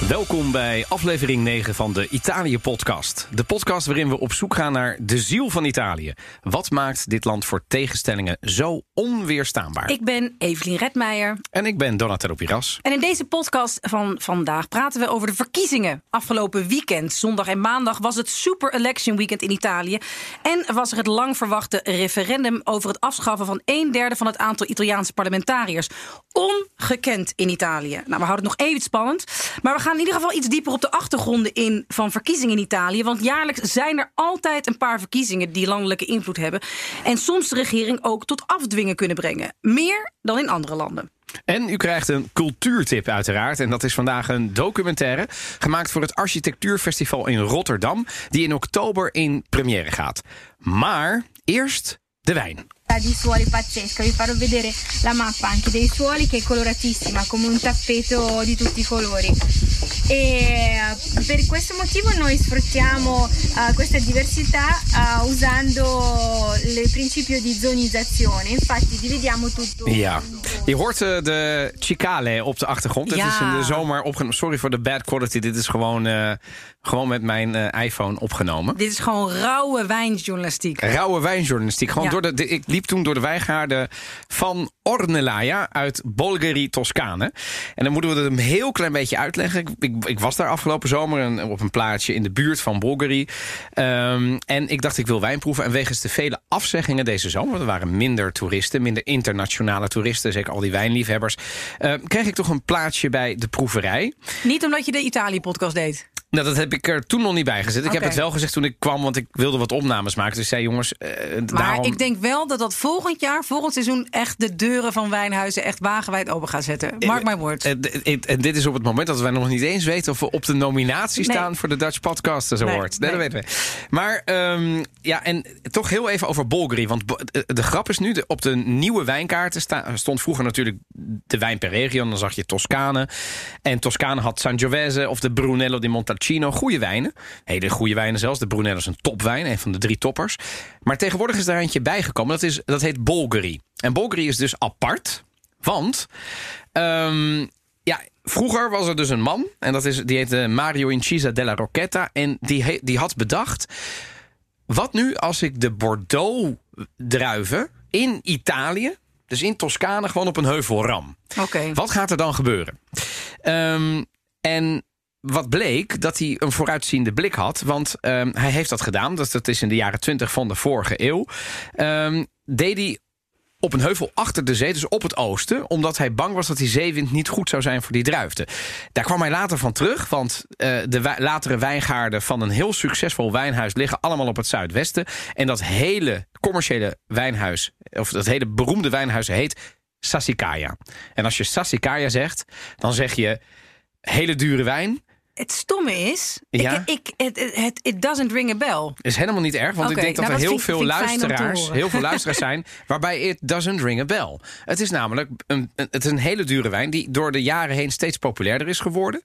Welkom bij aflevering 9 van de Italië-podcast. De podcast waarin we op zoek gaan naar de ziel van Italië. Wat maakt dit land voor tegenstellingen zo onweerstaanbaar? Ik ben Evelien Redmeijer. En ik ben Donatello Piras. En in deze podcast van vandaag praten we over de verkiezingen. Afgelopen weekend, zondag en maandag, was het Super Election Weekend in Italië. En was er het lang verwachte referendum over het afschaffen van een derde van het aantal Italiaanse parlementariërs. Ongekend in Italië. Nou, we houden het nog even spannend. Maar we gaan in ieder geval iets dieper op de achtergronden in van verkiezingen in Italië. Want jaarlijks zijn er altijd een paar verkiezingen die landelijke invloed hebben. En soms de regering ook tot afdwingen kunnen brengen. Meer dan in andere landen. En u krijgt een cultuurtip uiteraard. En dat is vandaag een documentaire gemaakt voor het Architectuurfestival in Rotterdam. Die in oktober in première gaat. Maar eerst de wijn. Di suoli pazzesca. Vi farò vedere la mappa anche dei suoli che è coloratissima, come un tappeto di tutti i colori. E eh, per questo motivo noi sfruttiamo eh, questa diversità eh, usando il principio di zonizzazione. Infatti dividiamo tutto. Ja, je hoort eh, de Cicale op de achtergrond. Ja. is in de zomer opgenomen. Sorry voor de bad quality. Dit is gewoon, gewoon met mijn eh, iPhone opgenomen. Dit is gewoon rauwe wijnjournalistiek. Rauwe wijnjournalistiek. Gewoon Ja. door de, de- ik liep toen door de wijngaarden van Ornellaia uit Bolgheri, Toscane. En dan moeten we het een heel klein beetje uitleggen. Ik, ik, ik was daar afgelopen zomer op een plaatsje in de buurt van Bolgheri. Ehm, en ik dacht, ik wil wijn proeven. En wegens de vele afzeggingen deze zomer, er waren minder toeristen, minder internationale toeristen, zeker al die wijnliefhebbers, eh, kreeg ik toch een plaatsje bij de proeverij. Niet omdat je de Italië-podcast deed. Nou, dat heb ik er toen nog niet bij gezet. Ik heb het wel gezegd toen ik kwam, want ik wilde wat opnames maken. Dus ik zei, jongens, eh, Maar daarom... ik denk wel dat dat volgend jaar, volgend seizoen, echt de deuren van wijnhuizen echt wagenwijd open gaat zetten. Mark my words. En, en- dit is op het moment dat wij nog niet eens weten of we op de nominatie Nee. staan voor de Dutch Podcasters Award. Nee, nee. dat weten we. Maar ehm, ja, en toch heel even over Bolgheri. Want de, grap is nu, de, op de nieuwe wijnkaarten sta- stond vroeger natuurlijk de wijn per regio. Dan zag je Toscane. En Toscane had Sangiovese of de Brunello di Montalcino. Goede wijnen. Hele goede wijnen zelfs. De Brunello is een topwijn, een van de drie toppers. Maar tegenwoordig is daar eentje bijgekomen. Dat, is, dat heet Bolgheri. En Bolgheri is dus apart. Want Ehm, ja, vroeger was er dus een man. En dat is, die heette Mario Incisa della Rocchetta. En die, die had bedacht... Wat nu als ik de Bordeaux-druiven in Italië... dus in Toscane gewoon op een heuvel ram? Oké. Wat gaat er dan gebeuren? Ehm, en wat bleek, dat hij een vooruitziende blik had. Want ehm, hij heeft dat gedaan. Dat, dat is in de jaren 20 van de vorige eeuw. Ehm, deed hij op een heuvel achter de zee, dus op het oosten. Omdat hij bang was dat die zeewind niet goed zou zijn voor die druiften. Daar kwam hij later van terug. Want eh, de latere wijngaarden van een heel succesvol wijnhuis... liggen allemaal op het zuidwesten. En dat hele commerciële wijnhuis... of dat hele beroemde wijnhuis heet Sassicaia. En als je Sassicaia zegt, dan zeg je hele dure wijn. Het stomme is, Ja? ik, ik, het, it doesn't ring a bell. Is helemaal niet erg, want ik denk dat nou, er heel vind veel vind luisteraars, heel veel luisteraars zijn waarbij it doesn't ring a bell. Het is namelijk een, het is een hele dure wijn die door de jaren heen steeds populairder is geworden.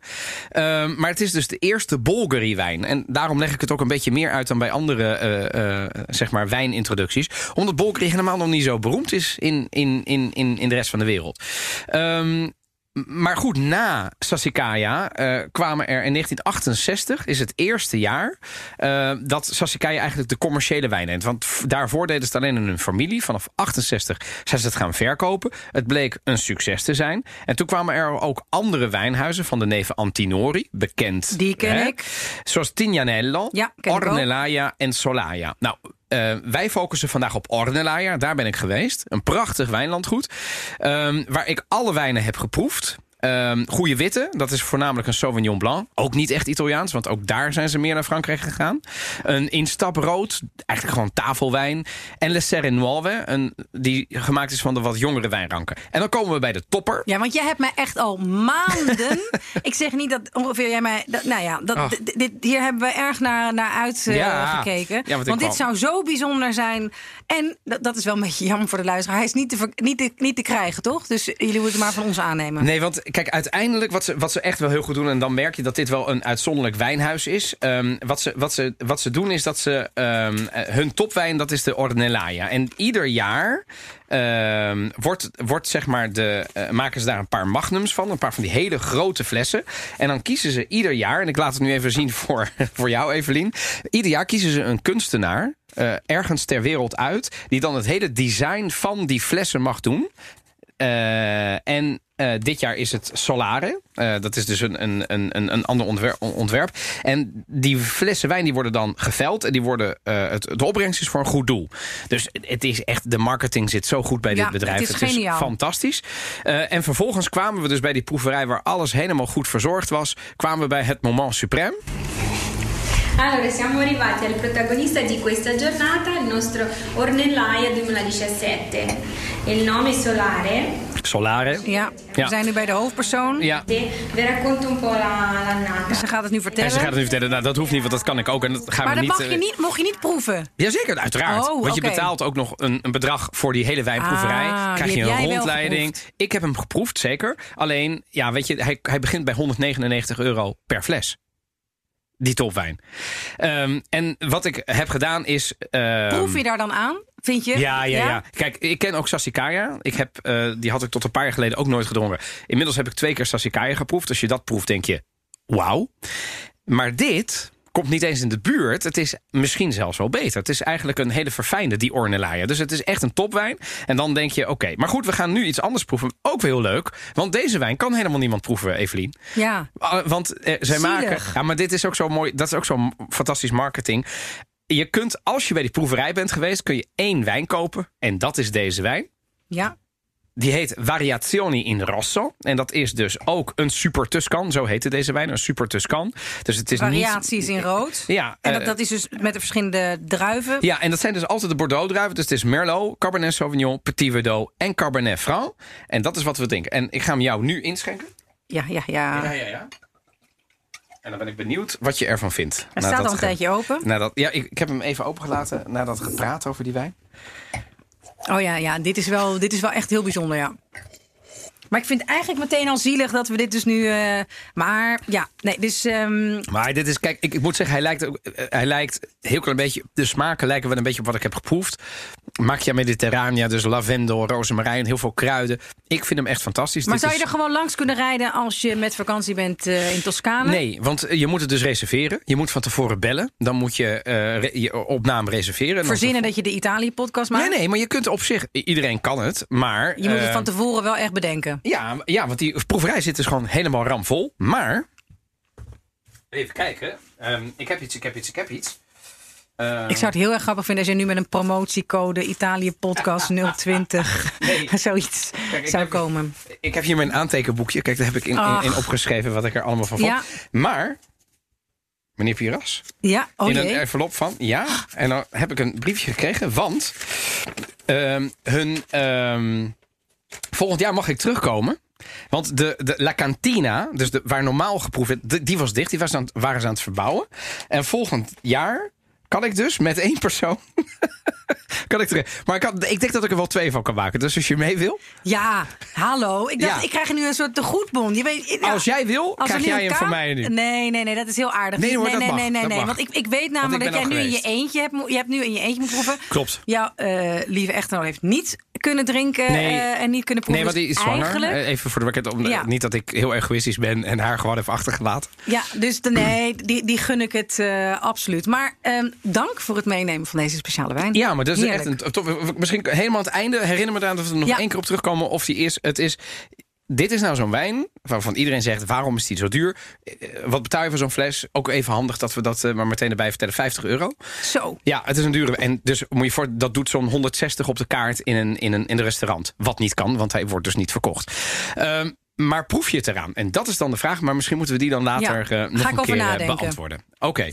Ehm, maar het is dus de eerste Bulgari wijn en daarom leg ik het ook een beetje meer uit dan bij andere eh, eh, zeg maar wijnintroducties, omdat Bulgari helemaal nog niet zo beroemd is in, in, in, in, in de rest van de wereld. Ehm, maar goed, na Sassicaia eh, kwamen er in 1968, is het eerste jaar, eh, dat Sassicaia eigenlijk de commerciële wijn neemt. Want daarvoor deden ze het alleen in hun familie. Vanaf 68 zijn ze het gaan verkopen. Het bleek een succes te zijn. En toen kwamen er ook andere wijnhuizen van de neven Antinori, bekend. Die ken hè? ik. Zoals Tignanello, Ja. Ornellaia en Solaia. Nou, eh, wij focussen vandaag op Ornellaia. Daar ben ik geweest. Een prachtig wijnlandgoed. ehm, waar ik alle wijnen heb geproefd. Ehm goede witte, dat is voornamelijk een Sauvignon Blanc. Ook niet echt Italiaans, want ook daar zijn ze meer naar Frankrijk gegaan. Een instaprood, eigenlijk gewoon tafelwijn. En Le Serenoise, een die gemaakt is van de wat jongere wijnranken. En dan komen we bij de topper. Ja, want jij hebt mij echt al maanden. ik zeg niet dat ongeveer jij mij. Dat, nou ja, dat, Ach. dit, hier hebben we erg naar, naar uitgekeken. Ja. gekeken. Ja, want dit zou zo bijzonder zijn. En dat, dat is wel een beetje jammer voor de luisteraar. Hij is niet te, niet te, niet te krijgen, toch? Dus jullie moeten het maar van ons aannemen. Nee, want kijk, uiteindelijk wat ze, wat ze echt wel heel goed doen... en dan merk je dat dit wel een uitzonderlijk wijnhuis is. Ehm, wat, ze, wat, ze, wat ze doen is dat ze... ehm, eh, hun topwijn, dat is de Ornellaia. En ieder jaar ehm, wordt, wordt zeg maar de, eh, maken ze daar een paar magnums van. Een paar van die hele grote flessen. En dan kiezen ze ieder jaar... en ik laat het nu even zien voor, voor jou, Evelien. Ieder jaar kiezen ze een kunstenaar... eh, ergens ter wereld uit... die dan het hele design van die flessen mag doen. En eh, dit jaar is het Solare. Eh, dat is dus een, een, een, een- een ander ontwerp, ontwerp. En die flessen wijn die worden dan geveld. En die worden, eh, het, de opbrengst is voor een goed doel. Dus het is echt, de marketing zit zo goed bij Ja, dit bedrijf. het is geniaal. fantastisch. Eh, en vervolgens kwamen we dus bij die proeverij... waar alles helemaal goed verzorgd was. Kwamen we bij het moment suprême. Allora, siamo arrivati al protagonista di questa giornata, il nostro Ornellaia 2017. Il nome Solare. Solare. Ja, Ja. we zijn nu bij de hoofdpersoon. Ja. Vi racconto un po' la- l'annata. Ze gaat het nu En vertellen. ze gaat het nu vertellen, nou, dat hoeft niet, want dat kan ik ook. En dat gaan maar we dat niet, mag je eh, niet, mocht je niet proeven. Jazeker, uiteraard. Oh, Want je oké. betaalt ook nog een, een bedrag voor die hele wijnproeverij. Ah, Krijg je een rondleiding. Ik heb hem geproefd, zeker. Alleen, ja, weet je, hij, hij begint bij 199 euro per fles. Die topwijn. Ehm, en wat ik heb gedaan is... ehm, Proef je daar dan aan? Vind je? ja, ja, ja, Kijk, ik ken ook Sassicaia. Ik heb, eh, die had ik tot een paar jaar geleden ook nooit gedronken. Inmiddels heb ik twee keer Sassicaia geproefd. Als je dat proeft, denk je, wauw. Maar dit komt niet eens in de buurt. Het is misschien zelfs wel beter. Het is eigenlijk een hele verfijnde, die Ornellaia. Dus het is echt een topwijn. En dan denk je, oké. Maar goed, we gaan nu iets anders proeven. Ook wel heel leuk. Want deze wijn kan helemaal niemand proeven, Evelien. Ja. Ah, Want eh, zij Zielig. maken. Ja, maar dit is ook zo mooi. Dat is ook zo fantastisch marketing. Je kunt, als je bij die proeverij bent geweest, kun je één wijn kopen. En dat is deze wijn. Ja. Die heet Variazioni in Rosso. En dat is dus ook een Super Tuscan. Zo heette deze wijn, een Super Tuscan. Dus het is Variaties niet... in rood. Ja, En eh, dat, dat is dus met de verschillende druiven. ja, en dat zijn dus altijd de Bordeaux-druiven. Dus het is Merlot, Cabernet Sauvignon, Petit Verdot en Cabernet Franc. En dat is wat we drinken. En ik ga hem jou nu inschenken. Ja, ja, ja. ja, ja. En dan ben ik benieuwd wat je ervan vindt. Hij staat dat al een tijdje open. Nadat, ja, ik, ik heb hem even opengelaten nadat gepraat over die wijn. Oh ja, ja dit, is wel, dit is wel echt heel bijzonder, ja. Maar ik vind het eigenlijk meteen al zielig dat we dit dus nu... eh, maar ja, nee, dus... ehm, Maar dit is, kijk, ik, ik moet zeggen, hij lijkt, ook, eh, hij lijkt heel klein beetje. De smaken lijken wel een beetje op wat ik heb geproefd. Macchia Mediterranea, dus lavendel, rozemarijn, heel veel kruiden. Ik vind hem echt fantastisch. maar Dit zou je is- er gewoon langs kunnen rijden als je met vakantie bent eh, in Toscane? Nee, want je moet het dus reserveren. Je moet van tevoren bellen. Dan moet je je op naam reserveren. Verzinnen dat je de Italië-podcast maakt? Nee, nee, maar je kunt op zich... Iedereen kan het, maar... Je moet het van tevoren wel echt bedenken. Ja, ja, want die proeverij zit dus gewoon helemaal ramvol. Maar... Even kijken. Ehm, ik heb iets, ik heb iets, ik heb iets. Ehm, Ik zou het heel erg grappig vinden als je nu met een promotiecode Italië Podcast 020 Nee. zoiets Kijk, zou heb- komen. Ik heb hier mijn aantekenboekje. Kijk, daar heb ik in, in, in opgeschreven wat ik er allemaal van vond. Ja. Maar, meneer Piras, Ja, oh in een jee. envelop van ja. En dan heb ik een briefje gekregen, want ehm, hun ehm, volgend jaar mag ik terugkomen. Want de, de La Cantina, dus de, waar normaal geproefd werd, de- die was dicht. Die was aan, het- waren ze aan het verbouwen. En volgend jaar kan ik dus met één persoon. kan ik terug. Maar ik, had, ik denk dat ik er wel twee van kan maken. Dus als je mee wil. Ja, hallo. Ik dacht, Ja. ik krijg nu een soort tegoedbon. Je weet, ja, Als jij wil, als krijg jij hem van mij nu. Nee, nee, nee, dat is heel aardig. Nee, hoor, nee, nee, mag, nee, nee, nee. Want ik, ik weet namelijk dat jij nu in je eentje hebt, je hebt nu in je eentje moeten proeven. Klopt. Jouw eh, lieve echtgenoot heeft niet kunnen drinken Nee. eh, en niet kunnen proeven. Nee, want die is zwanger. Eigenlijk, Eh, Even voor de record, om, Ja. niet dat ik heel egoïstisch ben en haar gewoon even achtergelaten. ja, dus de, nee, die, die gun ik het eh, absoluut. Maar ehm, dank voor het meenemen van deze speciale wijn. Ja, maar dat is Heerlijk. echt een. top- Misschien helemaal aan het einde. Herinner me eraan dat we er nog Ja. één keer op terugkomen. Of die is. Het is. Dit is nou zo'n wijn waarvan iedereen zegt: waarom is die zo duur? Eh, Wat betaal je voor zo'n fles? Ook even handig dat we dat eh, maar meteen erbij vertellen: 50 euro. Zo. Ja, het is een dure. En dus moet je voor, dat doet zo'n 160 op de kaart in een, in een, in een restaurant. Wat niet kan, want hij wordt dus niet verkocht. Ehm, maar proef je het eraan? En dat is dan de vraag. Maar misschien moeten we die dan later Ja, eh, nog een keer beantwoorden. Oké.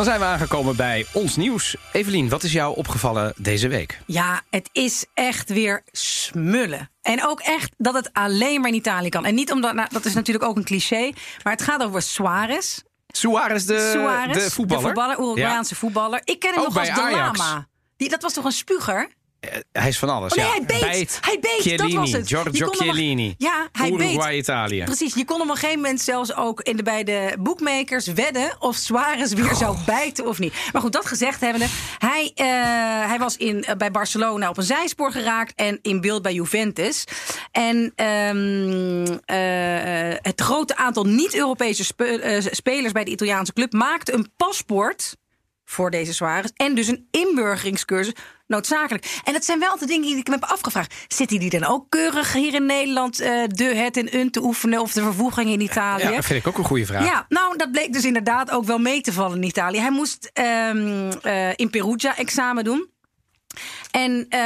Dan zijn we aangekomen bij ons nieuws. Evelien, wat is jou opgevallen deze week? Ja, het is echt weer smullen. En ook echt dat het alleen maar in Italië kan. En niet omdat, nou, dat is natuurlijk ook een cliché, maar het gaat over Suarez. Suarez, de, Suarez, de voetballer. De voetballer, Uruguayaanse voetballer. Ik ken hem Ook nog als de Ajax. Lama. Die, dat was toch een spuger? Ja. Hij is van alles. Oh nee, ja. hij beet. Hij beet, dat was het. Giorgio Chiellini. Ja, hij Uruguay, beet. Italië. Precies, je kon hem op een gegeven moment zelfs ook in de, bij de bookmakers wedden of Suarez weer zou bijten of niet. Maar goed, dat gezegd hebbende, hij, eh, hij was in, eh, bij Barcelona op een zijspoor geraakt en in beeld bij Juventus. En ehm, eh, het grote aantal niet-Europese spe- eh, spelers bij de Italiaanse club maakte een paspoort voor deze Suarez. En dus een inburgeringscursus noodzakelijk. En dat zijn wel de dingen die ik me heb afgevraagd. Zitten die dan ook keurig hier in Nederland eh, de het en un te oefenen... of de vervoeging in Italië? Ja, dat vind ik ook een goede vraag. Ja, nou, dat bleek dus inderdaad ook wel mee te vallen in Italië. Hij moest ehm, eh, in Perugia examen doen. En eh,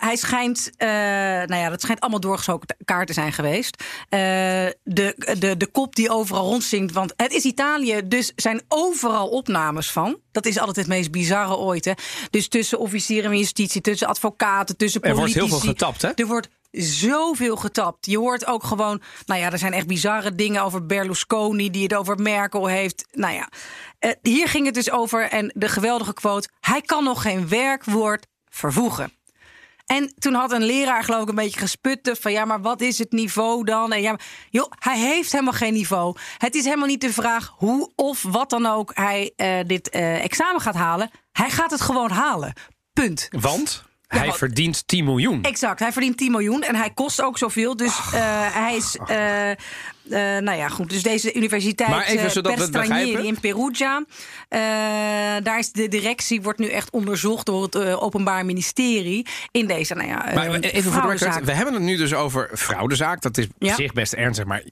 hij schijnt, eh, nou ja, dat schijnt allemaal doorgezogen kaart te zijn geweest. Eh, de, de, de kop die overal rondzingt, want het is Italië, dus zijn overal opnames van. Dat is altijd het meest bizarre ooit. Hè? Dus tussen officieren van justitie, tussen advocaten, tussen Er wordt politici. heel veel getapt, hè? Er wordt zoveel getapt. Je hoort ook gewoon, nou ja, er zijn echt bizarre dingen over Berlusconi die het over Merkel heeft. Nou ja, hier ging het dus over en de geweldige quote: hij kan nog geen werkwoord vervoegen. En toen had een leraar geloof ik een beetje gesputte van ja, maar wat is het niveau dan? En ja, joh, hij heeft helemaal geen niveau. Het is helemaal niet de vraag hoe of wat dan ook hij eh, dit eh, examen gaat halen. Hij gaat het gewoon halen. Punt. Want hij verdient 10 miljoen. Exact, hij verdient 10 miljoen en hij kost ook zoveel. Dus eh, hij is. eh, eh, nou ja, goed. Dus deze universiteit Maar even zodat we het begrijpen. in Perugia. daar is de directie wordt nu echt onderzocht door het Openbaar Ministerie in deze. Nou ja, Maar even voor de record, we hebben het nu dus over fraudezaak. Dat is op Ja. zich best ernstig, maar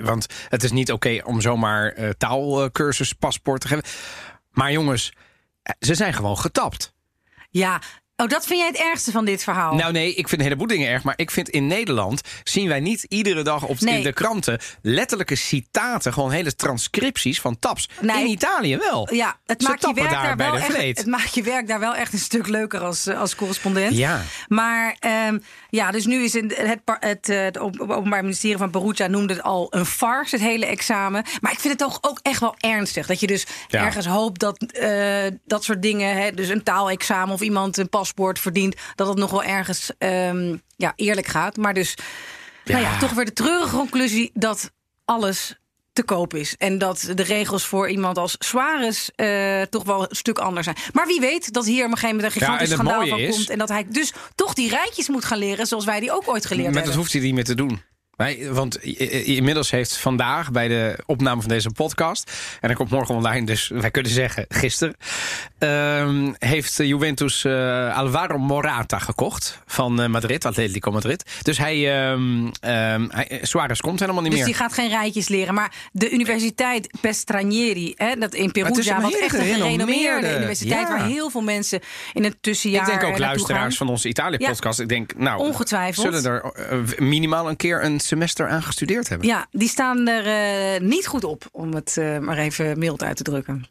want het is niet oké om zomaar taalkursus, paspoort te geven. Maar jongens, ze zijn gewoon getapt. Ja, oh, dat vind jij het ergste van dit verhaal? Nou nee, ik vind een heleboel dingen erg. Maar ik vind in Nederland zien wij niet iedere dag op Nee. in de kranten letterlijke citaten, gewoon hele transcripties van taps. Nee. In Italië wel. Ja, het Ze maakt, je werk daar wel echt, het maakt je werk daar wel echt een stuk leuker als, eh, als correspondent. Ja. Maar ehm, ja, dus nu is het, het, het, eh, het Op- Openbaar Ministerie van Perugia noemde het al een farce, het hele examen. Maar ik vind het toch ook echt wel ernstig. Dat je dus Ja. ergens hoopt dat eh, dat soort dingen, hè, dus een taalexamen of iemand een paspoort verdient, dat het nog wel ergens ehm, ja, eerlijk gaat. Maar dus, nou ja, toch weer de treurige conclusie dat alles te koop is. En dat de regels voor iemand als Suarez eh, toch wel een stuk anders zijn. Maar wie weet dat hier op een gegeven moment een gigantisch schandaal van is- komt. En dat hij dus toch die rijtjes moet gaan leren zoals wij die ook ooit geleerd Maar dat hebben. hoeft hij niet meer te doen. Nee, want inmiddels heeft vandaag bij de opname van deze podcast... en dan komt morgen online, dus wij kunnen zeggen gisteren... ehm, heeft Juventus eh, Alvaro Morata gekocht van eh, Madrid, Atletico Madrid. Dus hij, hij, eh, Suarez komt helemaal niet Dus meer. die gaat geen rijtjes leren. Maar de universiteit Pestranieri, hè, dat in Perugia, wat echt een gerenommeerde universiteit, ja. waar heel veel mensen in het tussenjaar ik denk ook luisteraars gaan. van onze Italië-podcast. Ik denk, nou, Ongetwijfeld. zullen er minimaal een keer een semester aan gestudeerd hebben. Ja, die staan er eh, niet goed op, om het eh, maar even mild uit te drukken.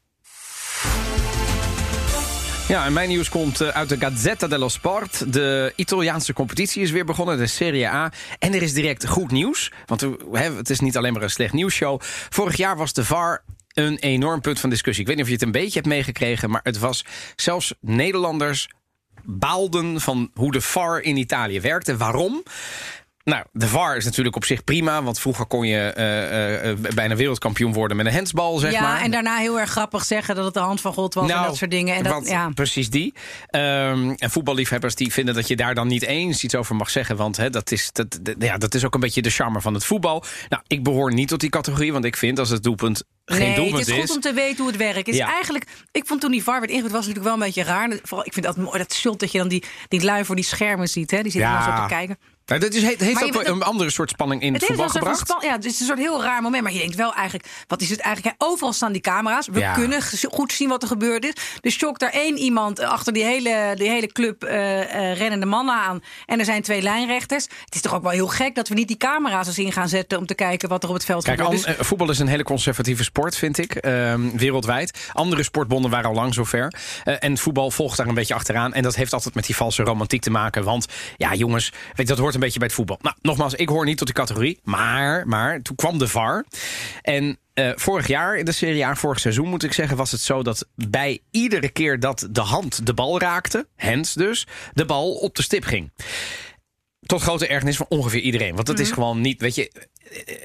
Ja, en mijn nieuws komt eh, uit de Gazzetta dello Sport. De Italiaanse competitie is weer begonnen, de Serie A. En er is direct goed nieuws. Want het is niet alleen maar een slecht nieuwsshow. Vorig jaar was de VAR een enorm punt van discussie. Ik weet niet of je het een beetje hebt meegekregen... maar het was zelfs Nederlanders baalden van hoe de VAR in Italië werkte. Waarom? Nou, de VAR is natuurlijk op zich prima. Want vroeger kon je eh, eh, bijna wereldkampioen worden met een hensbal, zeg ja, maar. en daarna heel erg grappig zeggen dat het de hand van God was en dat soort dingen. En dat, Nou, want ja. Precies die. Ehm, en voetballiefhebbers die vinden dat je daar dan niet eens iets over mag zeggen. Want hè, dat, is, dat, ja, dat is ook een beetje de charme van het voetbal. Nou, ik behoor niet tot die categorie. Want ik vind als het doelpunt geen nee, het is goed is. om te weten hoe het werkt. Is Ja. eigenlijk, ik vond toen die VAR werd ingevoerd, was het natuurlijk wel een beetje raar. Vooral, ik vind dat mooi, dat shot dat je dan die, die lui voor die schermen ziet. Hè? Die zitten Ja. dan zo te kijken. Nou, dat is, heeft heeft wel bent een andere soort spanning in het, Het voetbal gebracht. span- ja, het is een soort heel raar moment. Maar je denkt wel eigenlijk, wat is het eigenlijk? Overal staan die camera's. We Ja. kunnen goed zien wat er gebeurd is. Dus shock daar één iemand achter die hele, die hele club eh, eh, rennende mannen aan. En er zijn twee lijnrechters. Het is toch ook wel heel gek dat we niet die camera's eens in gaan zetten... om te kijken wat er op het veld Kijk, gebeurt. an- Dus- eh, voetbal is een hele conservatieve sport, vind ik, ehm, wereldwijd. Andere sportbonden waren al lang zover. Eh, en voetbal volgt daar een beetje achteraan. En dat heeft altijd met die valse romantiek te maken. Want ja, jongens, weet dat hoort een beetje bij het voetbal. Nou, nogmaals, ik hoor niet tot die categorie. Maar, maar toen kwam de VAR. En eh, vorig jaar in de Serie A, vorig seizoen moet ik zeggen, was het zo dat bij iedere keer dat de hand de bal raakte, hands dus, de bal op de stip ging. Tot grote ergernis van ongeveer iedereen. Want dat is gewoon niet, weet je.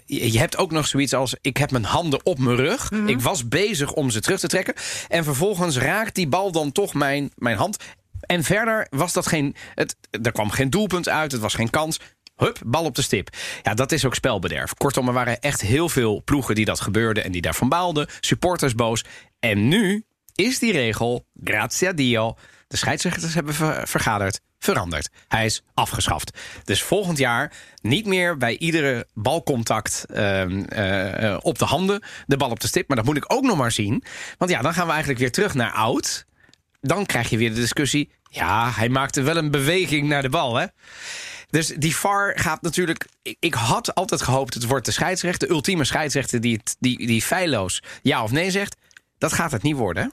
Je je hebt ook nog zoiets als: ik heb mijn handen op mijn rug. Ik was bezig om ze terug te trekken. En vervolgens raakt die bal dan toch mijn, mijn hand. En verder was dat geen. Het, er kwam geen doelpunt uit, het was geen kans. Hup, bal op de stip. Ja, dat is ook spelbederf. Kortom, er waren echt heel veel ploegen die dat gebeurde en die daarvan baalden. Supporters boos. En nu is die regel, grazie a Dio, de scheidsrechters hebben ver- vergaderd, veranderd. Hij is afgeschaft. Dus volgend jaar niet meer bij iedere balcontact ehm, eh, eh, op de handen de bal op de stip. Maar dat moet ik ook nog maar zien. Want ja, dan gaan we eigenlijk weer terug naar oud. Dan krijg je weer de discussie. Ja, hij maakte wel een beweging naar de bal, hè? Dus die VAR gaat natuurlijk. Ik, ik had altijd gehoopt, het wordt de scheidsrechter, de ultieme scheidsrechter die, die, die feilloos ja of nee zegt. Dat gaat het niet worden.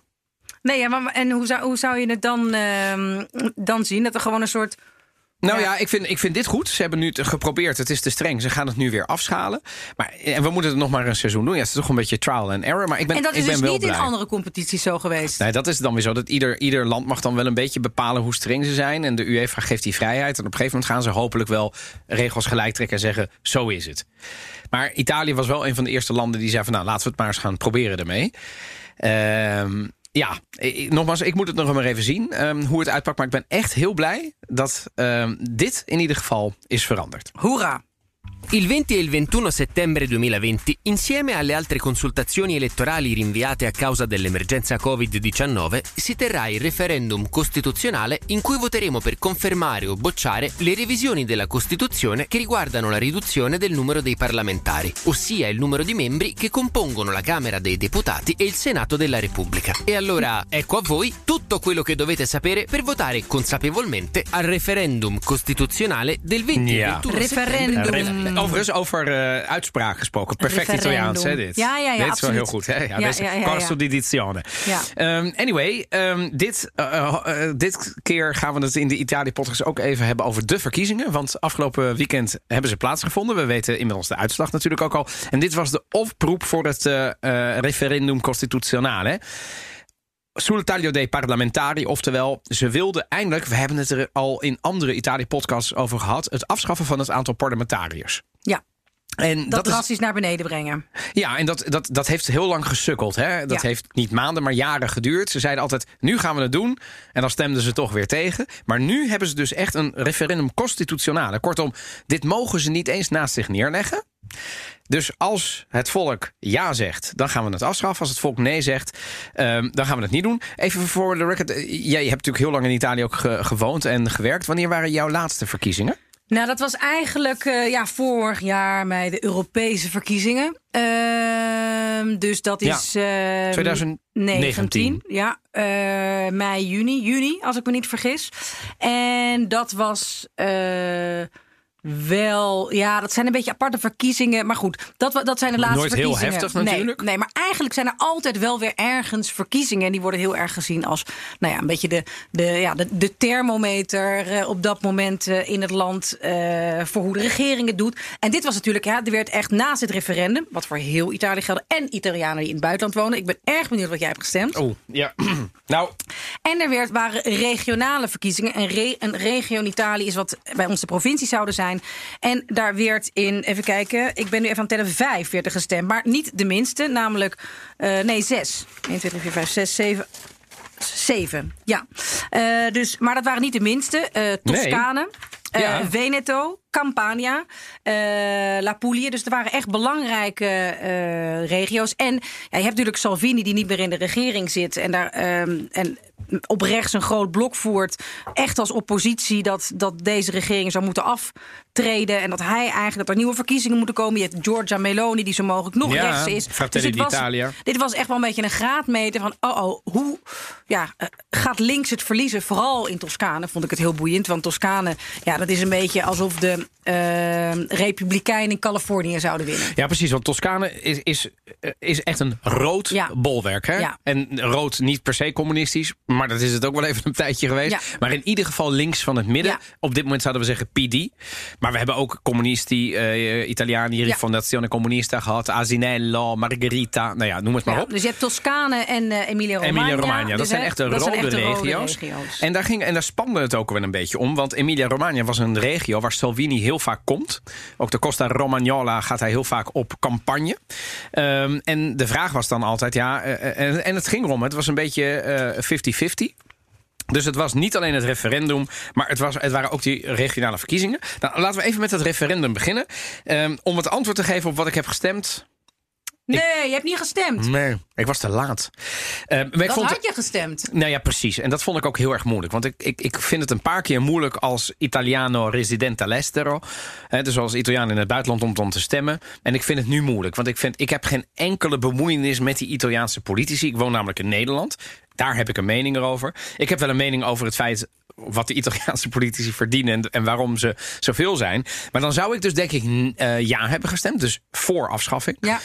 Nee, ja, maar en hoe zou, hoe zou je het dan, ehm, dan zien? Dat er gewoon een soort. Nou Ja. ja, ik, vind, ik vind dit goed. Ze hebben nu het geprobeerd. Het is te streng. Ze gaan het nu weer afschalen. Maar en we moeten het nog maar een seizoen doen. Ja, het is toch een beetje trial and error. Maar ik ben, En dat ik is ben dus niet blij. in andere competities zo geweest. Nee, dat is dan weer zo. Dat ieder, ieder land mag dan wel een beetje bepalen hoe streng ze zijn. En de UEFA geeft die vrijheid. En op een gegeven moment gaan ze hopelijk wel regels gelijk trekken en zeggen: zo is het. Maar Italië was wel een van de eerste landen die zei: van nou, laten we het maar eens gaan proberen ermee. Ehm, ja, nogmaals, ik moet het nog maar even zien ehm, hoe het uitpakt. Maar ik ben echt heel blij dat ehm, dit in ieder geval is veranderd. Hoera. Il 20 e il 21 settembre 2020, insieme alle altre consultazioni elettorali rinviate a causa dell'emergenza Covid-19, si terrà il referendum costituzionale in cui voteremo per confermare o bocciare le revisioni della Costituzione che riguardano la riduzione del numero dei parlamentari, ossia il numero di membri che compongono la Camera dei Deputati e il Senato della Repubblica. E allora ecco a voi tutto quello che dovete sapere per votare consapevolmente al referendum costituzionale del 20 Ja. e 21 Referendum. settembre. Overigens, over eh, uitspraak gesproken. Perfect Referendum. Italiaans, hè, dit? Ja, ja, ja, Dit is wel heel goed, hè? Ja, Ja, dit corso di dizione. Anyway, dit, dit keer gaan we het in de Italië-podcast ook even hebben over de verkiezingen. Want afgelopen weekend hebben ze plaatsgevonden. We weten inmiddels de uitslag natuurlijk ook al. En dit was de oproep voor het eh, eh, referendum constituzionale. Sul taglio dei parlamentari, oftewel, ze wilden eindelijk, we hebben het er al in andere Italië-podcasts over gehad, het afschaffen van het aantal parlementariërs. Ja, En dat, dat is, drastisch naar beneden brengen. ja, en dat, dat, dat heeft heel lang gesukkeld. Hè? Dat Ja. heeft niet maanden, maar jaren geduurd. Ze zeiden altijd, nu gaan we het doen. En dan stemden ze toch weer tegen. Maar nu hebben ze dus echt een referendum constitutionale. Kortom, dit mogen ze niet eens naast zich neerleggen. Dus als het volk ja zegt, dan gaan we het afschaffen. Als het volk nee zegt, ehm, dan gaan we het niet doen. Even voor de record. eh, Jij hebt natuurlijk heel lang in Italië ook ge- gewoond en gewerkt. Wanneer waren jouw laatste verkiezingen? Nou, dat was eigenlijk eh, ja, vorig jaar bij de Europese verkiezingen. Ehm, dus dat Ja, is. ehm, 2019. Ja, eh, mei, juni, juni, als ik me niet vergis. En dat was wel, ja, dat zijn een beetje aparte verkiezingen. Maar goed, dat, dat zijn de laatste Nooit heel verkiezingen. heftig natuurlijk. Nee, nee, maar eigenlijk zijn er altijd wel weer ergens verkiezingen. En die worden heel erg gezien als, nou ja, een beetje de, de, ja, de, de thermometer eh, op dat moment eh, in het land eh, voor hoe de regering het doet. En dit was natuurlijk, ja, er werd echt naast het referendum, wat voor heel Italië geldt en Italianen die in het buitenland wonen. Ik ben erg benieuwd wat jij hebt gestemd. Oh, ja. nou, En er werd, waren regionale verkiezingen. En re- een regio in Italië is wat bij ons de provincie zouden zijn. En daar werd in, even kijken, ik ben nu even aan het tellen, vijf werd er gestemd. Maar niet de minste, namelijk, eh, nee, zes. 1, 2, 3, 4, 5, 6, 7. Zeven, ja. Eh, dus, maar dat waren niet de minste. Eh Toscane, eh, Ja. Veneto, Campania, La Puglia. Dus er waren echt belangrijke regio's. En ja, je hebt natuurlijk Salvini, die niet meer in de regering zit. En, daar, ehm, en op rechts een groot blok voert. Echt als oppositie dat, dat deze regering zou moeten aftreden. En dat hij eigenlijk dat er nieuwe verkiezingen moeten komen. Je hebt Giorgia Meloni, die zo mogelijk nog Ja, rechts is. Fratelli dit was, dit was echt wel een beetje een graadmeter van... oh, oh hoe ja, eh, gaat links het verliezen? Vooral in Toscane vond ik het heel boeiend. Want Toscane, ja, dat is een beetje alsof de eh, Republikeinen in Californië zouden winnen. Ja, precies. Want Toscane is, is, eh, is echt een rood Ja. bolwerk. Hè? Ja. En rood niet per se communistisch, maar dat is het ook wel even een tijdje geweest. Ja. Maar in ieder geval links van het midden. Ja. Op dit moment zouden we zeggen PD. Maar we hebben ook communisti, eh Italiani, Ja. Rifondazione Comunista gehad. Asinello, Margherita. Nou ja, noem het maar op. dus je hebt Toscane en eh Emilia-Romagna. Emilia-Romagna, dat Dus, zijn echt de dat rode zijn echt de rode regio's. regio's. En daar, ging, en daar spande het ook wel een beetje om. Want Emilia-Romagna was een regio waar Salvini heel vaak komt. Ook de Costa Romagnola gaat hij heel vaak op campagne. Ehm, en de vraag was dan altijd, ja... eh, en, en het ging erom, het was een beetje eh, 50-50. Dus het was niet alleen het referendum, maar het, was, het waren ook die regionale verkiezingen. Nou, laten we even met het referendum beginnen. Ehm, om het antwoord te geven op wat ik heb gestemd. Nee, je hebt niet gestemd. Nee, ik was te laat. Maar ik vond had je gestemd. nou ja, precies. En dat vond ik ook heel erg moeilijk. Want ik, ik, ik vind het een paar keer moeilijk als Italiano residente all'estero. Dus als Italiaan in het buitenland om dan te stemmen. En ik vind het nu moeilijk. Want ik, vind, ik heb geen enkele bemoeienis met die Italiaanse politici. Ik woon namelijk in Nederland. Daar heb ik een mening erover. Ik heb wel een mening over het feit wat de Italiaanse politici verdienen en, en waarom ze zoveel zijn. Maar dan zou ik dus denk ik eh, ja hebben gestemd. Dus voor afschaffing. Ja.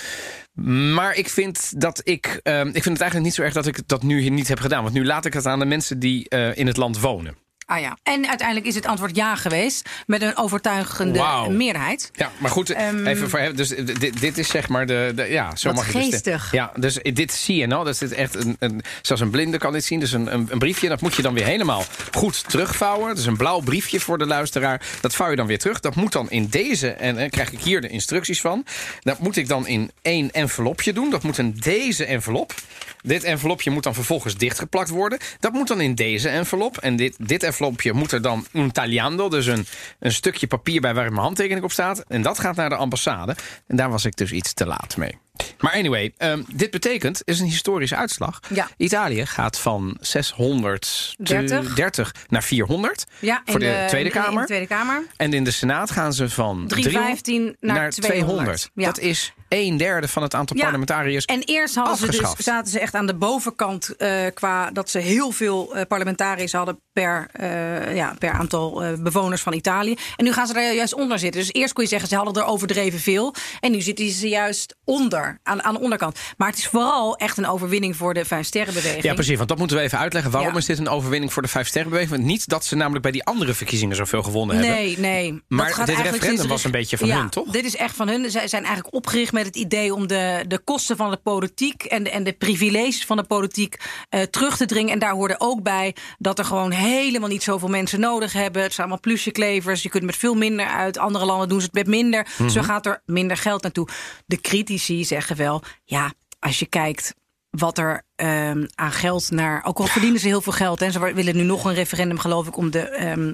Maar ik vind dat ik. ehm, ik vind het eigenlijk niet zo erg dat ik dat nu hier niet heb gedaan. Want nu laat ik het aan de mensen die eh, in het land wonen. Ah ja. En uiteindelijk is het antwoord ja geweest. Met een overtuigende Wauw. meerderheid. Ja, maar goed, Ehm, even voor, dus dit, dit is zeg maar de, de ja, zo mag je dus geestig. ja, dus dit zie je nou, dat is echt een, een, zoals een blinde kan dit zien, dus een, een, een briefje, dat moet je dan weer helemaal goed terugvouwen. Dus een blauw briefje voor de luisteraar, dat vouw je dan weer terug. Dat moet dan in deze en dan krijg ik hier de instructies van. Dat moet ik dan in één envelopje doen. Dat moet in deze envelop. Dit envelopje moet dan vervolgens dichtgeplakt worden. Dat moet dan in deze envelop. En dit, dit envelopje moet er dan un tagliando, dus een, een stukje papier bij waar mijn handtekening op staat. En dat gaat naar de ambassade. En daar was ik dus iets te laat mee. Maar anyway, ehm, dit betekent, is een historische uitslag. Ja. Italië gaat van 630 30. naar 400 Ja, voor de, Tweede in de Kamer. Tweede Kamer. En in de Senaat gaan ze van 315 naar 200. Ja. Dat is een derde van het aantal Ja. parlementariërs. En eerst hadden ze dus, zaten ze echt aan de bovenkant eh, qua dat ze heel veel eh, parlementariërs hadden per, eh, ja, per aantal eh, bewoners van Italië. En nu gaan ze daar juist onder zitten. Dus eerst kon je zeggen ze hadden er overdreven veel. En nu zitten ze juist onder, aan, aan de onderkant. Maar het is vooral echt een overwinning voor de Vijf Sterrenbeweging. Ja, precies. Want dat moeten we even uitleggen. Waarom Ja. is dit een overwinning voor de Vijf Sterrenbeweging? Want niet dat ze namelijk bij die andere verkiezingen zoveel gewonnen hebben. Nee, nee. Maar dit referendum sinds was een beetje van ja, hun, toch? Dit is echt van hun. Zij zijn eigenlijk opgericht met het idee om de, de kosten van de politiek en de, en de privileges van de politiek eh, terug te dringen. En daar hoorde ook bij dat er gewoon helemaal niet zoveel mensen nodig hebben. Het zijn allemaal plusjeklevers. Je kunt met veel minder uit. Andere landen doen ze het met minder. Mhm. Zo gaat er minder geld naartoe. De critici zeggen wel, ja, als je kijkt wat er ehm, aan geld naar. Ook al verdienen ze heel veel geld. En ze willen nu nog een referendum, geloof ik, om de. ehm,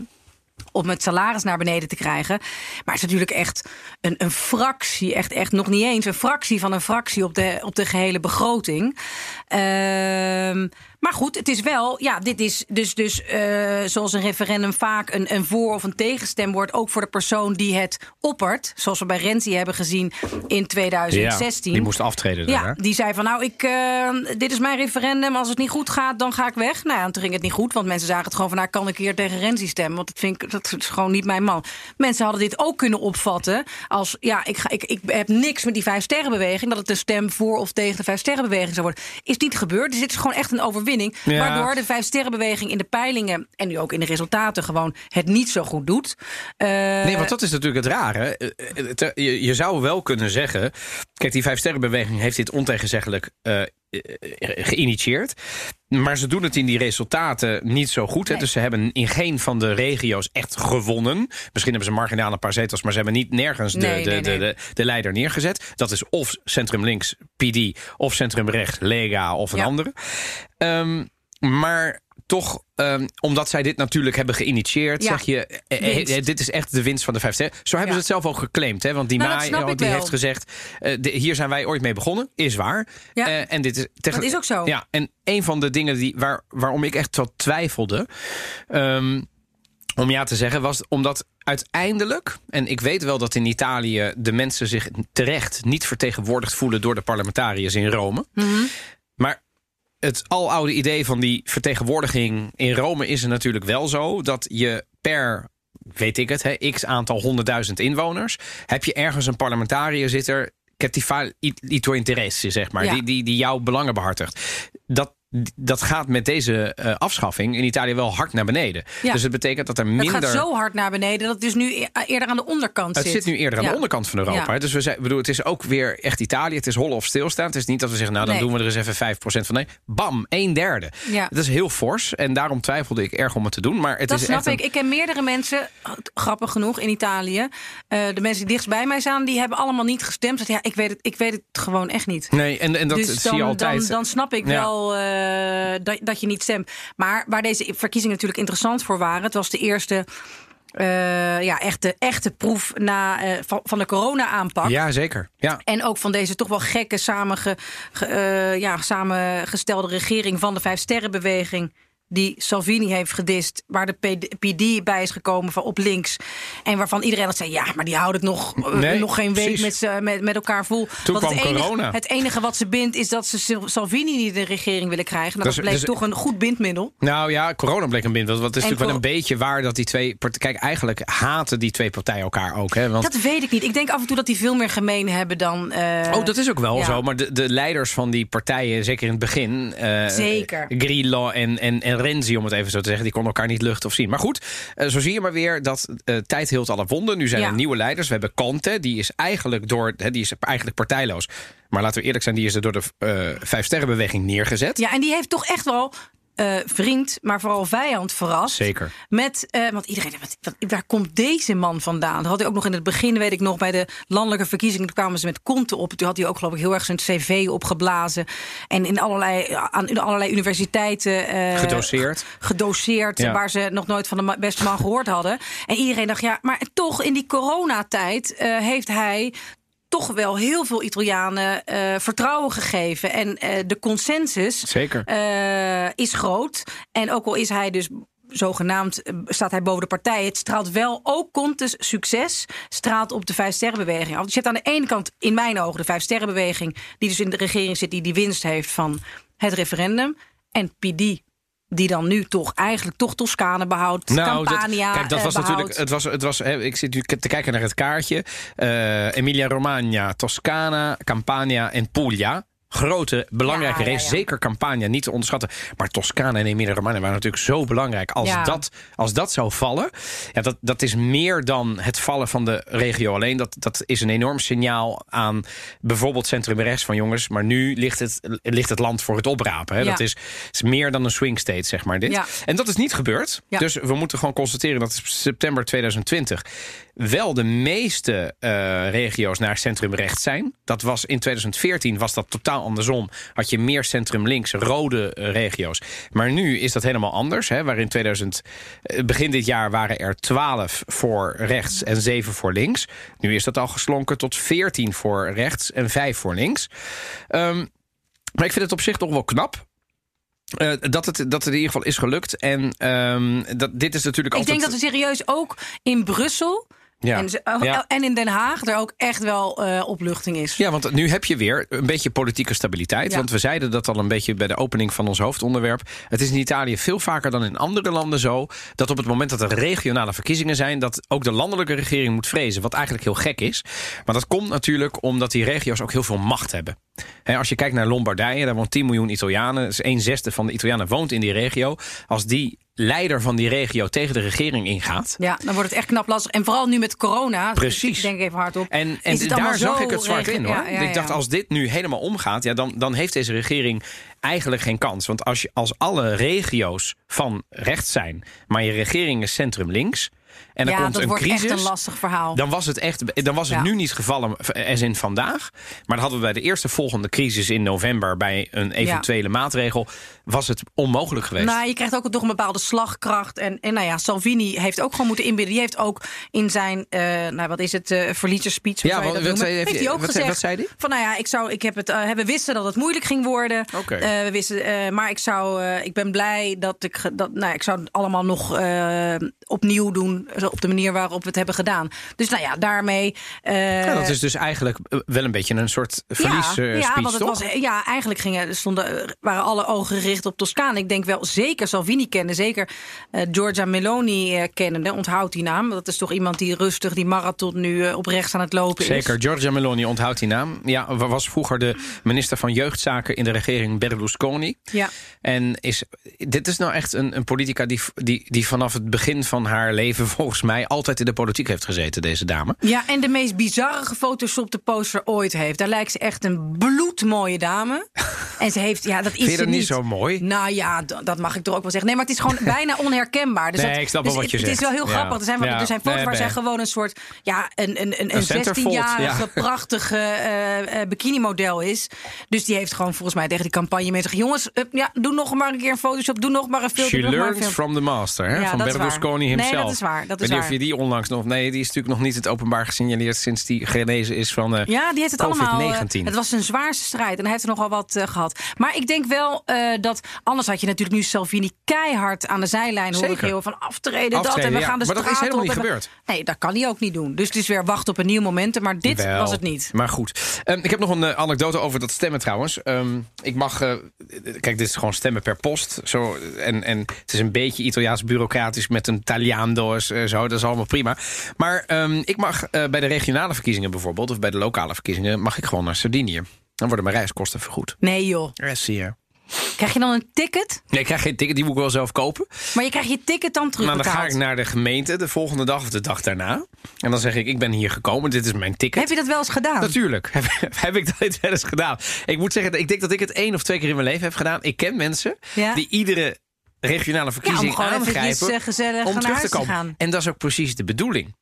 om het salaris naar beneden te krijgen. Maar het is natuurlijk echt een, een fractie, echt, echt nog niet eens een fractie van een fractie op de, op de gehele begroting. Ehm, maar goed, het is wel, ja, dit is dus, dus eh, zoals een referendum vaak een, een voor- of een tegenstem wordt, ook voor de persoon die het oppert. Zoals we bij Renzi hebben gezien in 2016. die moest aftreden. Ja, daar, die zei van nou, ik, eh, dit is mijn referendum. Als het niet goed gaat, dan ga ik weg. Nou ja, en toen ging het niet goed, want mensen zagen het gewoon van... nou, kan ik keer tegen Renzi stemmen, want dat, vind ik, dat is gewoon niet mijn man. Mensen hadden dit ook kunnen opvatten als... ja, ik, ga, ik, ik heb niks met die vijf sterrenbeweging... dat het een stem voor of tegen de vijf sterrenbeweging zou worden. Is niet gebeurd, dus dit is gewoon echt een overwinning. Ja. Waardoor de vijf sterrenbeweging in de peilingen... en nu ook in de resultaten gewoon het niet zo goed doet. Eh, Nee, want dat is natuurlijk het rare. Eh, eh, Je, je zou wel kunnen zeggen... Kijk, die Vijf Sterrenbeweging heeft dit ontegenzeggelijk geïnitieerd. Maar ze doen het in die resultaten niet zo goed. Hè? Dus ze hebben in geen van de regio's echt gewonnen. Misschien hebben ze marginaal een paar zetels... maar ze hebben niet nergens de, Nee, de, nee, de, de, de leider neergezet. Dat is of centrum links, PD... of centrum rechts, Lega of een Ja. andere. Ehm, maar toch, ehm, omdat zij dit natuurlijk hebben geïnitieerd, Ja. zeg je, eh, eh, eh, dit is echt de winst van de vijf sterren. Zo hebben Ja. ze het zelf ook geclaimd. Hè? Want die Nou, Maai, die heeft gezegd, de- hier zijn wij ooit mee begonnen, is waar. Ja. En dit is, Dat is ook zo. Ja, en een van de dingen die, waar, waarom ik echt wat twijfelde, ehm, om ja te zeggen, was omdat uiteindelijk, en ik weet wel dat in Italië de mensen zich terecht niet vertegenwoordigd voelen door de parlementariërs in Rome. Mhm. Maar het aloude idee van die vertegenwoordiging in Rome is er natuurlijk wel zo dat je per, weet ik het, hè, x aantal honderdduizend inwoners, heb je ergens een parlementariër zitten. che ti fa i, i tuoi interessi, zeg maar. Ja. Die, die, die jouw belangen behartigt. Dat, dat gaat met deze eh, afschaffing in Italië wel hard naar beneden. Ja. Dus het betekent dat er Het minder. gaat zo hard naar beneden dat het dus nu e- eerder aan de onderkant Het zit. zit nu eerder aan Ja. de onderkant van Europa. Ja. Dus we zijn, bedoel, het is ook weer echt Italië. Het is hollen of stilstaan. Het is niet dat we zeggen, nou dan Nee. doen we er eens even 5% van. Nee, bam, een derde. Ja. Dat is heel fors. En daarom twijfelde ik erg om het te doen. Maar het Dat is snap echt een- ik. Ik ken meerdere mensen, grappig genoeg, in Italië. Eh, de mensen die dichtst bij mij staan, die hebben allemaal niet gestemd. Zeiden, Ja, ik weet het, ik weet het gewoon echt niet. Nee, en, en dat dus zie dan, je altijd. Dan, dan snap ik wel eh, dat, dat je niet stemt. Maar waar deze verkiezingen natuurlijk interessant voor waren... het was de eerste eh, ja, echte, echte proef na, eh, van, van de corona-aanpak. Ja, zeker. Ja. En ook van deze toch wel gekke samenge, ge- eh, ja, samengestelde regering van de Vijf Sterrenbeweging. Die Salvini heeft gedist, waar de PD, bij is gekomen van op links. En waarvan iedereen had zei: ja, maar die houden het nog, eh, nog geen week met, met, met elkaar vol. Toen Want het kwam enige, corona. Het enige wat ze bindt is dat ze Salvini niet in de regering willen krijgen. Nou, dat, Dus- bleek dus- toch een goed bindmiddel. Nou ja, corona bleek een bind. Want het is En natuurlijk wel een beetje waar dat die twee partijen. Kijk, eigenlijk haten die twee partijen elkaar ook. Hè? Want Dat weet ik niet. Ik denk af en toe dat die veel meer gemeen hebben dan. eh, Oh, dat is ook wel ja. zo. Maar de, de leiders van die partijen, zeker in het begin. eh, Zeker. Grillo en, en, en Renzi, om het even zo te zeggen, die konden elkaar niet luchten of zien. Maar goed, eh, zo zie je maar weer dat eh, tijd hield alle wonden. Nu zijn Ja. er nieuwe leiders. We hebben Conte, die is eigenlijk door, die is eigenlijk partijloos. Maar laten we eerlijk zijn, die is er door de eh Vijf Sterrenbeweging neergezet. Ja, en die heeft toch echt wel eh, vriend, maar vooral vijand verrast. Zeker. Met, eh, want iedereen, wat, wat, waar komt deze man vandaan? Dat had hij ook nog in het begin, weet ik nog, bij de landelijke verkiezingen. Toen kwamen ze met Conte op. Toen had hij ook, geloof ik, heel erg zijn cv opgeblazen. En in allerlei, aan in allerlei universiteiten. eh, Gedoseerd. Gedoseerd, Ja. waar ze nog nooit van de beste man gehoord hadden. En iedereen dacht, ja, maar toch in die coronatijd heeft hij toch wel heel veel Italianen eh, vertrouwen gegeven. En eh, de consensus Zeker. eh, is groot. En ook al is hij dus zogenaamd staat hij boven de partij. Het straalt wel ook Contes succes straalt op de Vijf Sterrenbeweging af. Dus je hebt aan de ene kant in mijn ogen de Vijf Sterrenbeweging... die dus in de regering zit, die die winst heeft van het referendum. En PD, die dan nu toch eigenlijk toch Toscane behoudt. Nou, dat- Campania kijk, dat eh, was natuurlijk. Het was, het was, hè, ik zit nu te kijken naar het kaartje. Eh, Emilia-Romagna, Toscana, Campania en Puglia. Grote, belangrijke Ja, ja, race. ja. Zeker Campania, niet te onderschatten. Maar Toscana en Emilia-Romagna waren natuurlijk zo belangrijk. Als, dat, als dat zou vallen, ja, dat, dat is meer dan het vallen van de regio alleen. Dat, dat is een enorm signaal aan bijvoorbeeld centrum rechts van jongens. Maar nu ligt het, ligt het land voor het oprapen. Hè. Dat is, is meer dan een swing state, zeg maar. Dit. En dat is niet gebeurd. Dus we moeten gewoon constateren dat september 2020 wel de meeste eh, regio's naar centrum-rechts zijn. Dat was in 2014 was dat totaal andersom. Had je meer centrum-links, rode eh, regio's. Maar nu is dat helemaal anders. Hè, waarin 2000, eh, begin dit jaar waren er 12 voor rechts en 7 voor links. Nu is dat al geslonken tot 14 voor rechts en 5 voor links. Ehm, maar ik vind het op zich toch wel knap. eh, dat, het, dat het in ieder geval is gelukt. En ehm, dat, dit is natuurlijk Ik altijd... denk dat er serieus ook in Brussel Ja. en, ze- oh, Ja. en in Den Haag er ook echt wel eh, opluchting is. Ja, want nu heb je weer een beetje politieke stabiliteit. Ja. Want we zeiden dat al een beetje bij de opening van ons hoofdonderwerp. Het is in Italië veel vaker dan in andere landen zo... dat op het moment dat er regionale verkiezingen zijn... dat ook de landelijke regering moet vrezen. Wat eigenlijk heel gek is. Maar dat komt natuurlijk omdat die regio's ook heel veel macht hebben. Als je kijkt naar Lombardije, daar woont 10 miljoen Italianen. Dus een zesde van de Italianen woont in die regio. Als die leider van die regio tegen de regering ingaat... Ja, dan wordt het echt knap lastig. En vooral nu met corona. Precies. Ik denk even hardop. En, en daar zag ik het zwart in hoor. Ja, ja, Ik dacht, als dit nu helemaal omgaat, ja, dan, dan heeft deze regering eigenlijk geen kans. Want als, je, als alle regio's van rechts zijn, maar je regering is centrum links. En dan ja, komt dat een wordt crisis. echt een lastig verhaal. Dan was het echt, dan was het Ja. nu niet gevallen als in vandaag. Maar dat hadden we bij de eerste volgende crisis in november bij een eventuele maatregel. Was het onmogelijk geweest. Nou, je krijgt ook toch een bepaalde slagkracht. En, en nou ja, Salvini heeft ook gewoon moeten inbidden. Die heeft ook in zijn, eh, nou wat is het, eh verliezersspeech. hoe Ja, wat- zei- heeft hij- ook wat gezegd. wat zei hij? Van nou ja, ik zou, ik heb het, eh, we wisten dat het moeilijk ging worden. Oké. Eh, we wisten, eh, maar ik zou, eh, ik ben blij dat ik, dat, nou, ik zou het allemaal nog eh, opnieuw doen, zo op de manier waarop we het hebben gedaan. Dus nou ja, daarmee. eh, Ja, dat is dus eigenlijk eh, wel een beetje een soort verlies ja, eh, ja, speech, want het toch? was, ja, eigenlijk gingen, stonden, waren alle ogen gericht op Toscane. Ik denk wel zeker Salvini kennen, zeker eh, Giorgia Meloni kennende. Onthoud die naam. Dat is toch iemand die rustig die marathon nu op rechts aan het lopen is. Zeker, Giorgia Meloni onthoudt die naam. Ja, was vroeger de minister van Jeugdzaken in de regering Berlusconi. Ja. En is, dit is nou echt een, een politica die, die, die vanaf het begin van haar leven... volgens mij altijd in de politiek heeft gezeten, deze dame. Ja, en de meest bizarre gefotosopte poster ooit heeft. Daar lijkt ze echt een bloedmooie dame. En ze heeft, ja, dat is Vind je ze dat niet zo mooi? Nou ja, dat mag ik toch ook wel zeggen. Nee, maar het is gewoon bijna onherkenbaar. Dus Nee, dat- ik snap wel dus wat je het, Het is wel heel Ja. grappig. Er zijn, Ja. er zijn foto's Nee, waar zij gewoon een soort... Ja, een, een, een, Een een centerfold, 16-jarige ja. prachtige eh, bikini-model is. Dus die heeft gewoon volgens mij tegen die campagne mee gezegd... jongens, eh, ja, doe nog maar een keer een Photoshop. Doe nog maar een filter. She learns from the master, hè? Ja, van Berlusconi waar. Nee, himself. dat is waar, dat is Weet niet of waar. je die onlangs nog... Nee, die is natuurlijk nog niet het openbaar gesignaleerd... sinds die genezen is van eh Ja, die heeft het allemaal. eh, COVID-19. het was een zwaarste strijd en hij heeft er nogal wat eh, gehad. Maar ik denk wel dat. Anders had je natuurlijk nu Salvini keihard aan de zijlijn horen Zeker. schreeuwen van aftreden, dat. En we ja. gaan de Maar dat is helemaal niet we- gebeurd. Nee, dat kan hij ook niet doen. Dus het is weer wachten op een nieuw momentum. Maar dit Wel, was het niet. Maar goed. Ehm, ik heb nog een anekdote over dat stemmen trouwens. Ehm, ik mag... kijk, dit is gewoon stemmen per post. Zo, en, en het is een beetje Italiaans bureaucratisch met een taliando's. Zo, dat is allemaal prima. Maar ehm, ik mag eh, bij de regionale verkiezingen bijvoorbeeld... of bij de lokale verkiezingen... mag ik gewoon naar Sardinië. Dan worden mijn reiskosten vergoed. Nee, joh. Yes, hier. Krijg je dan een ticket? Nee, ik krijg geen ticket, die moet ik wel zelf kopen. Maar je krijgt je ticket dan terug. Maar dan ga ik naar de gemeente de volgende dag of de dag daarna. En dan zeg ik, ik ben hier gekomen, dit is mijn ticket. Heb je dat wel eens gedaan? Natuurlijk heb, heb ik dat wel eens gedaan. Ik moet zeggen, ik denk dat ik het één of twee keer in mijn leven heb gedaan. Ik ken mensen Ja. die iedere regionale verkiezing gewoon eventjes, aangrijpen eh, om terug te komen. En dat is ook precies de bedoeling.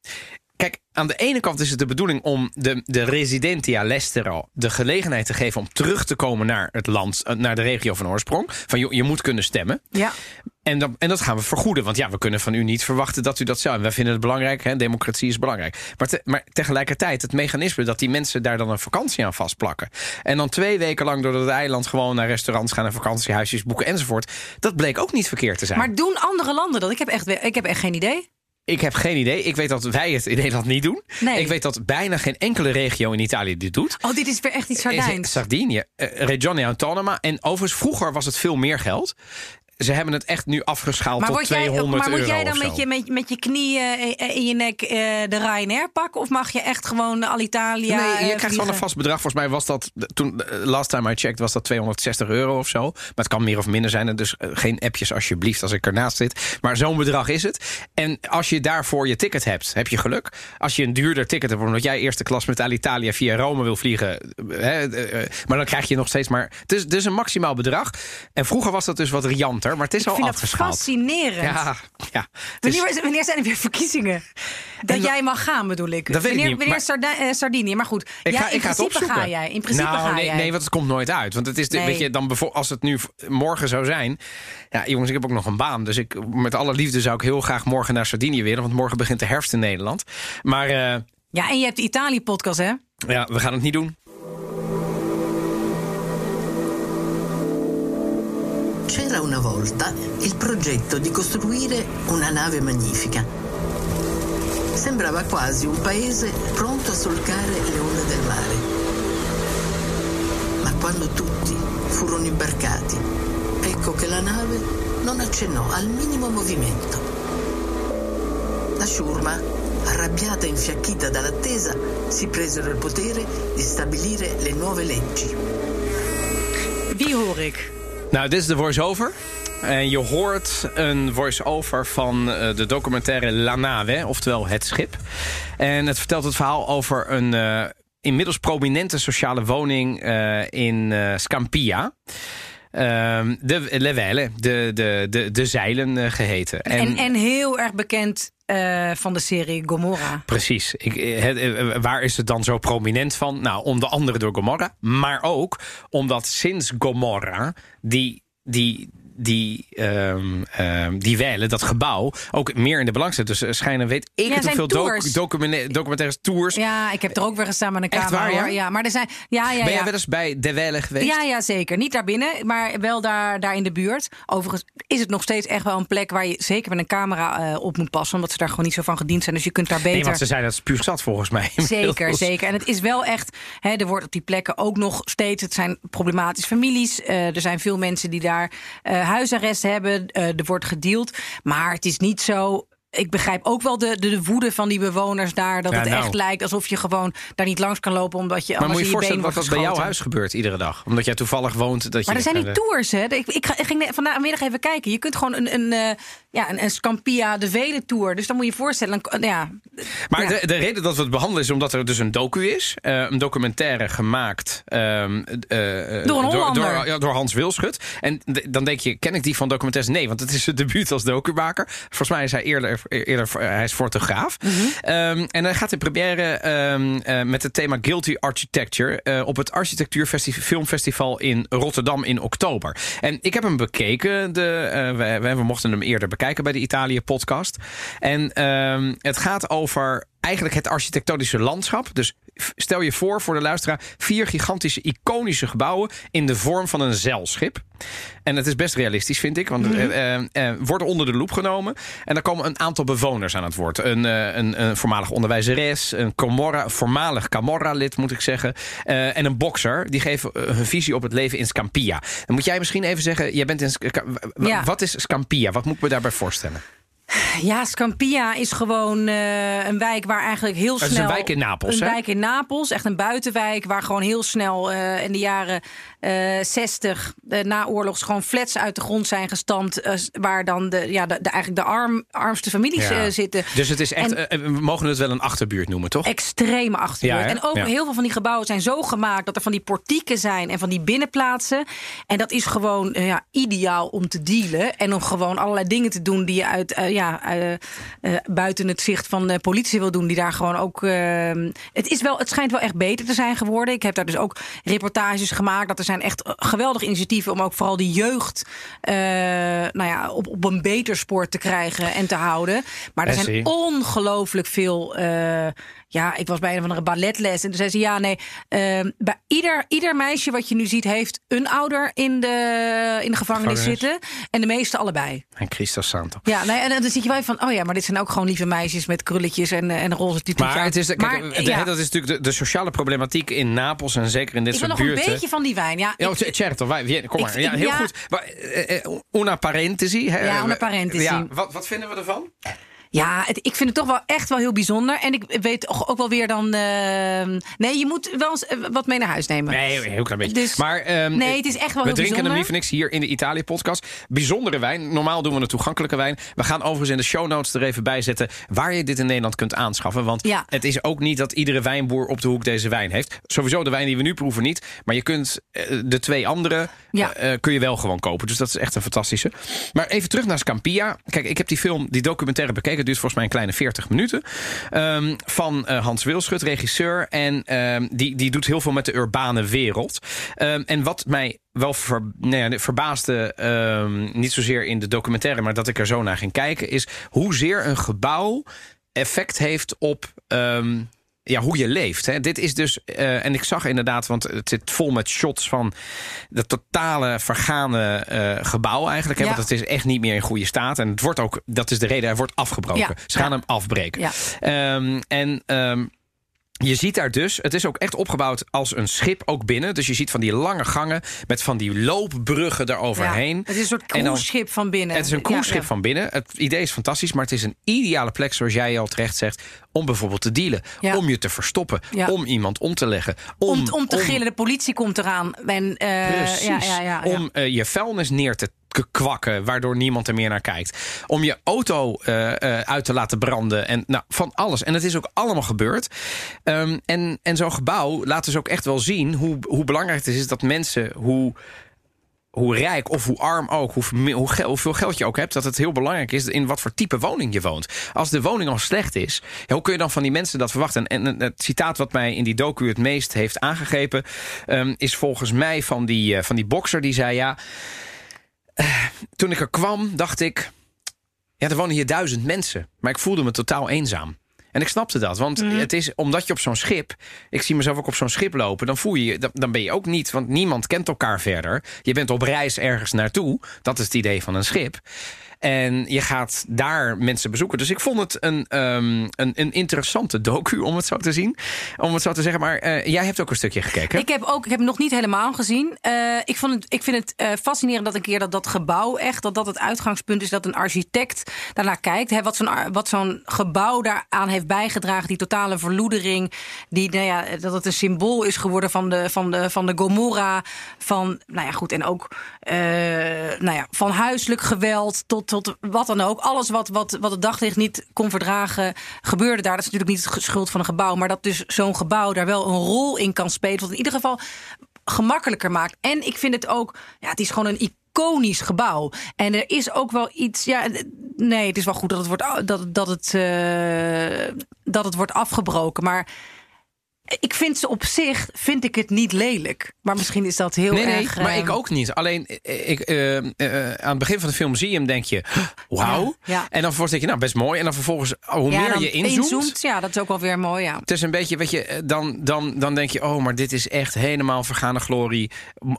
Kijk, aan de ene kant is het de bedoeling om de, de residenti all'estero de gelegenheid te geven om terug te komen naar het land, eh, naar de regio van oorsprong. Van joh, je moet kunnen stemmen. Ja. En, dan, en dat gaan we vergoeden. Want ja, we kunnen van u niet verwachten dat u dat zou. En wij vinden het belangrijk. Hè? Democratie is belangrijk. Maar, te- maar tegelijkertijd het mechanisme dat die mensen daar dan een vakantie aan vastplakken. En dan twee weken lang door het eiland gewoon naar restaurants gaan en vakantiehuisjes boeken enzovoort. Dat bleek ook niet verkeerd te zijn. Maar doen andere landen dat? Ik heb echt, ik heb echt geen idee. Ik heb geen idee. Ik weet dat wij het in Nederland niet doen. Nee. Ik weet dat bijna geen enkele regio in Italië dit doet. Oh, dit is weer echt iets Is Sardijns. Sardinië, eh, Regione Autonoma. En overigens, vroeger was het veel meer geld. Ze hebben het echt nu afgeschaald Maar, tot word jij, 200 maar moet euro jij dan met je, met, met je knieën eh, in je nek eh, de Ryanair pakken? Of mag je echt gewoon Alitalia nee, je eh, krijgt gewoon vliegen? een vast bedrag. Volgens mij was dat, toen, eh, last time I checked, was dat 260 euro of zo. Maar het kan meer of minder zijn. En dus eh, geen appjes alsjeblieft als ik ernaast zit. Maar zo'n bedrag is het. En als je daarvoor je ticket hebt, heb je geluk. Als je een duurder ticket hebt, omdat jij eerste klas met Alitalia via Rome wil vliegen. eh, Hè, eh, eh, maar dan krijg je nog steeds maar... Het is, het is een maximaal bedrag. En vroeger was dat dus wat rianter, maar het is Ik al dat fascinerend. Ja, ja. Wanneer, wanneer zijn er weer verkiezingen? Dat En jij mag gaan, bedoel ik. Dat weet ik wanneer niet, wanneer maar- eh, Sardinië? Maar goed, Ik ja, ga, in ik ga principe ga jij. In principe nou, ga nee, jij. nee, want het komt nooit uit. Want het is, Nee. weet je, dan als het nu morgen zou zijn. Ja, jongens, ik heb ook nog een baan. Dus ik, met alle liefde zou ik heel graag morgen naar Sardinië willen. Want morgen begint de herfst in Nederland. Maar eh, Ja, en je hebt de Italië-podcast, hè? ja, we gaan het niet doen. C'era una volta il progetto di costruire una nave magnifica. Sembrava quasi un paese pronto a solcare le onde del mare. Ma quando tutti furono imbarcati, ecco che la nave non accennò al minimo movimento. La ciurma, arrabbiata e infiacchita dall'attesa, si presero il potere di stabilire le nuove leggi. Wie hoor ik? Nou, dit is de voice-over. En je hoort een voice-over van eh, de documentaire La Nave, oftewel Het Schip. En het vertelt het verhaal over een eh, inmiddels prominente sociale woning eh, in eh, Scampia. Ehm, de Levelle, de, de, de, de zeilen eh, geheten. En, en, heel erg bekend eh, van de serie Gomorra. Precies. Ik, eh, waar is het dan zo prominent van? Nou, onder andere door Gomorra. Maar ook omdat sinds Gomorra die, die, die, um, um, die wijlen, dat gebouw, ook meer in de belangstelling. Dus schijnen weet ik ja, het hoeveel tours. documentaires, tours. Ja, ik heb er ook weer gestaan met een camera. Waar, ja? ja? maar er zijn. Ja, ja, ben jij wel eens bij de Welle geweest? Ja, ja, zeker. Niet daar binnen, maar wel daar, daar in de buurt. Overigens is het nog steeds echt wel een plek waar je zeker met een camera uh, op moet passen, omdat ze daar gewoon niet zo van gediend zijn. Dus je kunt daar beter. Nee, want ze zijn dat puur zat volgens mij. Zeker, zeker. En het is wel echt. Hè, er wordt op die plekken ook nog steeds. Het zijn problematische families. Uh, er zijn veel mensen die daar uh, huisarrest hebben. Uh, er wordt gedeeld. Maar het is niet zo ik begrijp ook wel de, de, de, woede van die bewoners daar. Dat Ja, het nou. echt lijkt alsof je gewoon daar niet langs kan lopen. Omdat je Maar moet je je voorstellen wat dat bij jouw huis gebeurt iedere dag? Omdat jij toevallig woont. Dat Maar je er zijn die tours, hè? Ik, ik, ging vanmiddag even kijken. Je kunt gewoon een, een, eh, ja, een, een Scampia de Vele tour. Dus dan moet je je voorstellen. een- ja, Maar ja. de, de reden dat we het behandelen is omdat er dus een docu is. eh, een documentaire gemaakt ehm, eh, eh, Door een door, ja, door Hans Wilschut. En de- dan denk je, ken ik die van documentaires? Nee, want het is het debuut als documaker. Volgens mij is hij eerder, eerder eh, hij is fotograaf. Mhm. Ehm, en hij gaat in première ehm, eh, met het thema Guilty Architecture... eh, op het Architectuurfestival Filmfestival in Rotterdam in oktober. En ik heb hem bekeken. De, we, we, mochten hem eerder bekijken bij de Italië-podcast. En ehm, het gaat over eigenlijk het architectonische landschap. Dus stel je voor, voor de luisteraar... vier gigantische, iconische gebouwen... in de vorm van een zeilschip. En het is best realistisch, vind ik. Want eh, eh, eh, wordt onder de loep genomen. En dan komen een aantal bewoners aan het woord. Een, eh, een, een voormalig onderwijzeres, een Camorra, voormalig Camorra-lid moet ik zeggen. eh, en een bokser. Die geven hun visie op het leven in Scampia. Dan moet jij misschien even zeggen, jij bent in, Sc- w- Ja. wat is Scampia? Wat moet ik me daarbij voorstellen? Ja, Scampia is gewoon eh, een wijk waar eigenlijk heel Het snel... is een wijk in Napels, Een hè? wijk in Napels, echt een buitenwijk... waar gewoon heel snel eh, in de jaren 60 eh, naoorlogs... gewoon flats uit de grond zijn gestampt... eh, waar dan de, ja, de, de- eigenlijk de arm, armste families Ja. eh, zitten. Dus het is echt, En- we mogen het wel een achterbuurt noemen, toch? extreme achterbuurt. Ja, en ook heel veel van die gebouwen zijn zo gemaakt dat er van die portieken zijn en van die binnenplaatsen. En dat is gewoon ja, ideaal om te dealen en om gewoon allerlei dingen te doen die je uit, ja, buiten het zicht van de politie wil doen. Die daar gewoon ook. het, is wel, het schijnt wel echt beter te zijn geworden. Ik heb daar dus ook reportages gemaakt. Dat er zijn echt geweldige initiatieven om ook vooral die jeugd eh, nou ja, op, op een beter spoor te krijgen en te houden. Maar er zijn ongelooflijk veel. eh, ja, ik was bij een of andere balletles. En toen zei ze: Ja, nee. eh, bij ieder, ieder meisje wat je nu ziet, heeft een ouder in de, in de gevangenis Gevangenis. zitten. En de meeste allebei. En Christos Santo. Ja, nee, en dan zit je wel van: Oh ja, maar dit zijn ook gewoon lieve meisjes met krulletjes en, eh, en roze tutuutje. Maar, het is, kijk, Maar, ja, dat is natuurlijk de, de sociale problematiek in Napels en zeker in dit ik wil soort nog een buurten. beetje van die wijn. Ja, Ja, ik- certo, wij, wie- kom maar. ik- ja, heel ja. goed. Maar, eh, eh, una parentesi. Hè, Ja, una parentesi. Ja, wat, wat vinden we ervan? Ja, het- ik vind het toch wel echt wel heel bijzonder. En ik weet ook ook wel weer dan. eh, nee, je moet wel eens eh, wat mee naar huis nemen. Nee, een heel klein beetje. Dus- maar, ehm, nee, het is echt wel We drinken hem niet voor niks hier in de Italië-podcast. Bijzondere wijn. Normaal doen we een toegankelijke wijn. We gaan overigens in de show notes er even bij zetten... waar je dit in Nederland kunt aanschaffen. Want Ja. het is ook niet dat iedere wijnboer op de hoek deze wijn heeft. Sowieso de wijn die we nu proeven niet. Maar je kunt eh, de twee andere Ja. eh, eh, kun je wel gewoon kopen. Dus dat is echt een fantastische. Maar even terug naar Scampia. Kijk, ik heb die film, die documentaire bekeken. Het duurt volgens mij een kleine 40 minuten. Ehm, van eh, Hans Wilschut, regisseur. En ehm, die, die doet heel veel met de urbane wereld. Ehm, en wat mij wel ver, nou ja, verbaasde, niet zozeer in de documentaire... maar dat ik er zo naar ging kijken... is hoezeer een gebouw effect heeft op... ja, hoe je leeft. Hè. Dit is dus, eh, en ik zag inderdaad, want het zit vol met shots van de totale vergane eh, gebouw eigenlijk. Hè, Ja. Want het is echt niet meer in goede staat. En het wordt ook, dat is de reden, hij wordt afgebroken. Ja. Ze gaan Ja. hem afbreken. Ehm, en ehm, je ziet daar dus, het is ook echt opgebouwd als een schip, ook binnen. Dus je ziet van die lange gangen met van die loopbruggen eroverheen. Ja, het is een soort cruiseschip van binnen. het is een cruiseschip Ja, ja. van binnen. Het idee is fantastisch, maar het is een ideale plek, zoals jij al terecht zegt, om bijvoorbeeld te dealen. Om je te verstoppen. Om iemand om te leggen. Om, om te gillen, de politie komt eraan. En, eh, Precies. ja, ja, ja, ja. Om eh, je vuilnis neer te kwakken, waardoor niemand er meer naar kijkt. Om je auto eh, eh, uit te laten branden. En nou, van alles. En het is ook allemaal gebeurd. Ehm, en en zo'n gebouw laat dus ook echt wel zien hoe, hoe belangrijk het is dat mensen, hoe hoe rijk of hoe arm ook, hoe, hoe hoeveel geld je ook hebt, dat het heel belangrijk is in wat voor type woning je woont. Als de woning al slecht is, hoe kun je dan van die mensen dat verwachten? En, het citaat wat mij in die docu het meest heeft aangegrepen, ehm, is volgens mij van die, eh, van die bokser die zei: Ja, eh, toen ik er kwam, dacht ik. Ja, er wonen hier duizend mensen. Maar ik voelde me totaal eenzaam. En ik snapte dat, want het is omdat je op zo'n schip... ik zie mezelf ook op zo'n schip lopen... dan voel je dan ben je ook niet... want niemand kent elkaar verder. Je bent op reis ergens naartoe. Dat is het idee van een schip. En je gaat daar mensen bezoeken. Dus ik vond het een, ehm, een, een interessante docu, om het zo te zien. Om het zo te zeggen. Maar eh, jij hebt ook een stukje gekeken. Ik heb ook, ik heb hem nog niet helemaal gezien. Eh, ik, vond het, ik vind het eh, fascinerend dat een keer dat dat gebouw echt, dat dat het uitgangspunt is dat een architect daarnaar kijkt. Wat zo'n wat zo'n gebouw daaraan heeft bijgedragen, die totale verloedering, die, nou ja, dat het een symbool is geworden van de, van de, van de Gomorra, van, nou ja, goed, en ook nou ja, van huiselijk geweld tot, wat dan ook. Alles wat, wat, wat het daglicht niet kon verdragen, gebeurde daar. Dat is natuurlijk niet het schuld van een gebouw, maar dat dus zo'n gebouw daar wel een rol in kan spelen. Wat in ieder geval gemakkelijker maakt. En ik vind het ook, ja, het is gewoon een iconisch gebouw. En er is ook wel iets, ja, nee, het is wel goed dat het wordt, dat, dat het, eh, dat het wordt afgebroken, maar. Ik vind ze op zich vind ik het niet lelijk. Maar misschien is dat heel nee, nee, erg. maar eh, ik ook niet. Alleen eh, ik, eh, eh, aan het begin van de film zie je hem, denk je, wauw. Ja, ja. En dan vervolgens denk je, nou best mooi. En dan vervolgens, oh, hoe ja, meer je inzoomt, ja, dat is ook wel weer mooi. Ja. Het is een beetje, weet je, eh, dan, dan, dan denk je, oh, maar dit is echt helemaal vergane glorie.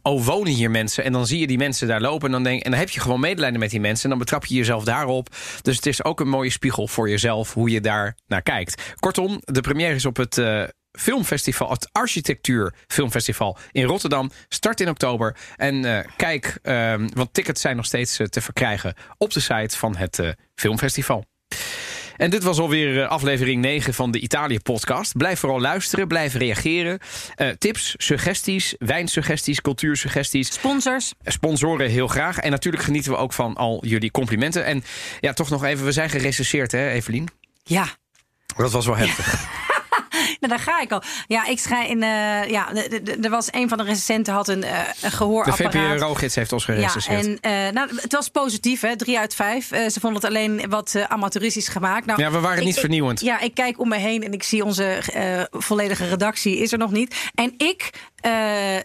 Oh, wonen hier mensen? En dan zie je die mensen daar lopen. En dan, denk, en dan heb je gewoon medelijden met die mensen. En dan betrap je jezelf daarop. Dus het is ook een mooie spiegel voor jezelf, hoe je daar naar kijkt. Kortom, de première is op het. Filmfestival, het Architectuur Filmfestival in Rotterdam. Start in oktober. En eh, kijk, eh, want tickets zijn nog steeds eh, te verkrijgen op de site van het eh, Filmfestival. En dit was alweer aflevering 9 van de Italië-podcast. Blijf vooral luisteren, blijf reageren. Tips, suggesties, wijnsuggesties, cultuursuggesties. Sponsors. Sponsoren heel graag. En natuurlijk genieten we ook van al jullie complimenten. En ja, toch nog even, we zijn gerecenseerd hè Evelien? Ja, Dat was wel heftig. nou, daar ga ik al. Ja, ik schrijf in. eh, ja, er was een van de recensenten had een, eh, een De gehoorapparaat. VPRO-gids heeft ons Ja, gerecenseerd. en eh, nou, het was positief, hè? drie uit vijf. Ze vonden het alleen wat amateuristisch gemaakt. Nou, Ja, we waren ik- niet ik- vernieuwend. ja, ik kijk om me heen en ik zie onze volledige redactie is er nog niet. En ik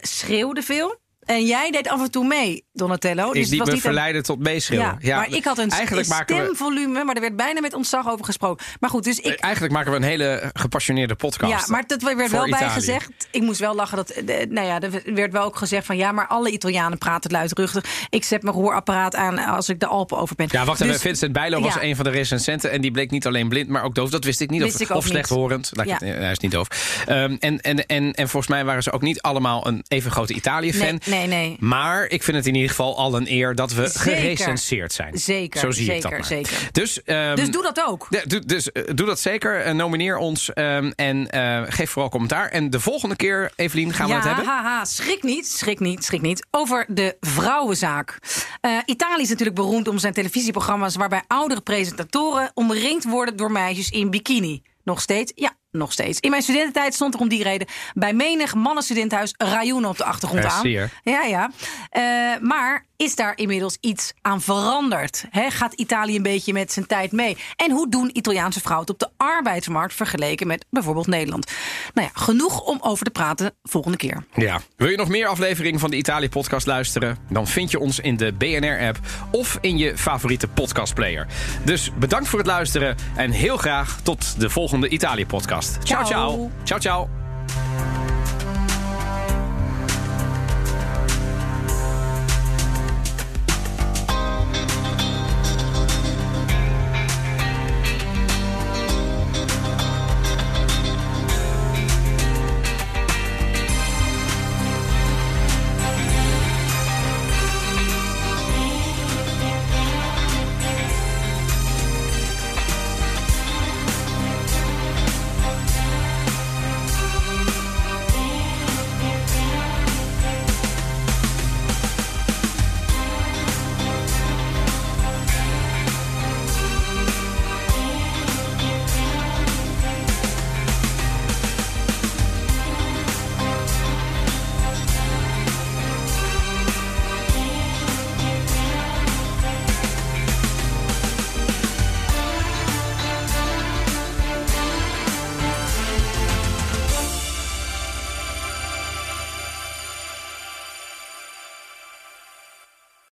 schreeuwde veel. En jij deed af en toe mee, Donatello. ik Dus het liet was me niet een- verleiden tot meeschreeuwen. Ja, maar ik had een we, stemvolume, maar er werd bijna met ontzag over gesproken. Maar goed, dus ik, Eigenlijk maken we een hele gepassioneerde podcast. ja, maar dat werd wel bij Italië. gezegd. Ik moest wel lachen. Dat, de, nou ja, er werd wel ook gezegd van ja, maar alle Italianen praten luidruchtig. Ik zet mijn hoorapparaat aan als ik de Alpen over ben. Ja, wacht even. Dus- Vincent Bijlo was ja. een van de recensenten. En die bleek niet alleen blind, maar ook doof. Dat wist ik niet. Wist of ik of slechthorend. Ja. het- eh, hij is niet doof. Ehm, en, en, en, en volgens mij waren ze ook niet allemaal een even grote Italië-fan. Nee, nee, nee. Maar ik vind het in ieder geval al een eer dat we Zeker. gerecenseerd zijn. Zeker, Zo zie ik dat zeker, maar. zeker. Dus, ehm, Dus doe dat ook. dus eh, doe dat zeker. Eh, nomineer ons ehm, en eh, geef vooral commentaar. En de volgende keer, Evelien, gaan we ja, het hebben. haha, schrik niet, schrik niet, schrik niet. Over de vrouwenzaak. Italië is natuurlijk beroemd om zijn televisieprogramma's... waarbij oudere presentatoren omringd worden door meisjes in bikini. Nog steeds? Ja, nog steeds. In mijn studententijd stond er om die reden... bij menig mannenstudentenhuis Rayoen op de achtergrond aan. Ja, ja. Eh, maar is daar inmiddels iets aan veranderd? Gaat Italië een beetje met zijn tijd mee? En hoe doen Italiaanse vrouwen op de arbeidsmarkt... vergeleken met bijvoorbeeld Nederland? Nou ja, genoeg om over te praten volgende keer. Ja. Wil je nog meer afleveringen van de Italië-podcast luisteren? Dan vind je ons in de BNR-app of in je favoriete podcastplayer. Dus bedankt voor het luisteren en heel graag tot de volgende Italië-podcast. Ciao, Ciao. ciao. Ciao, ciao.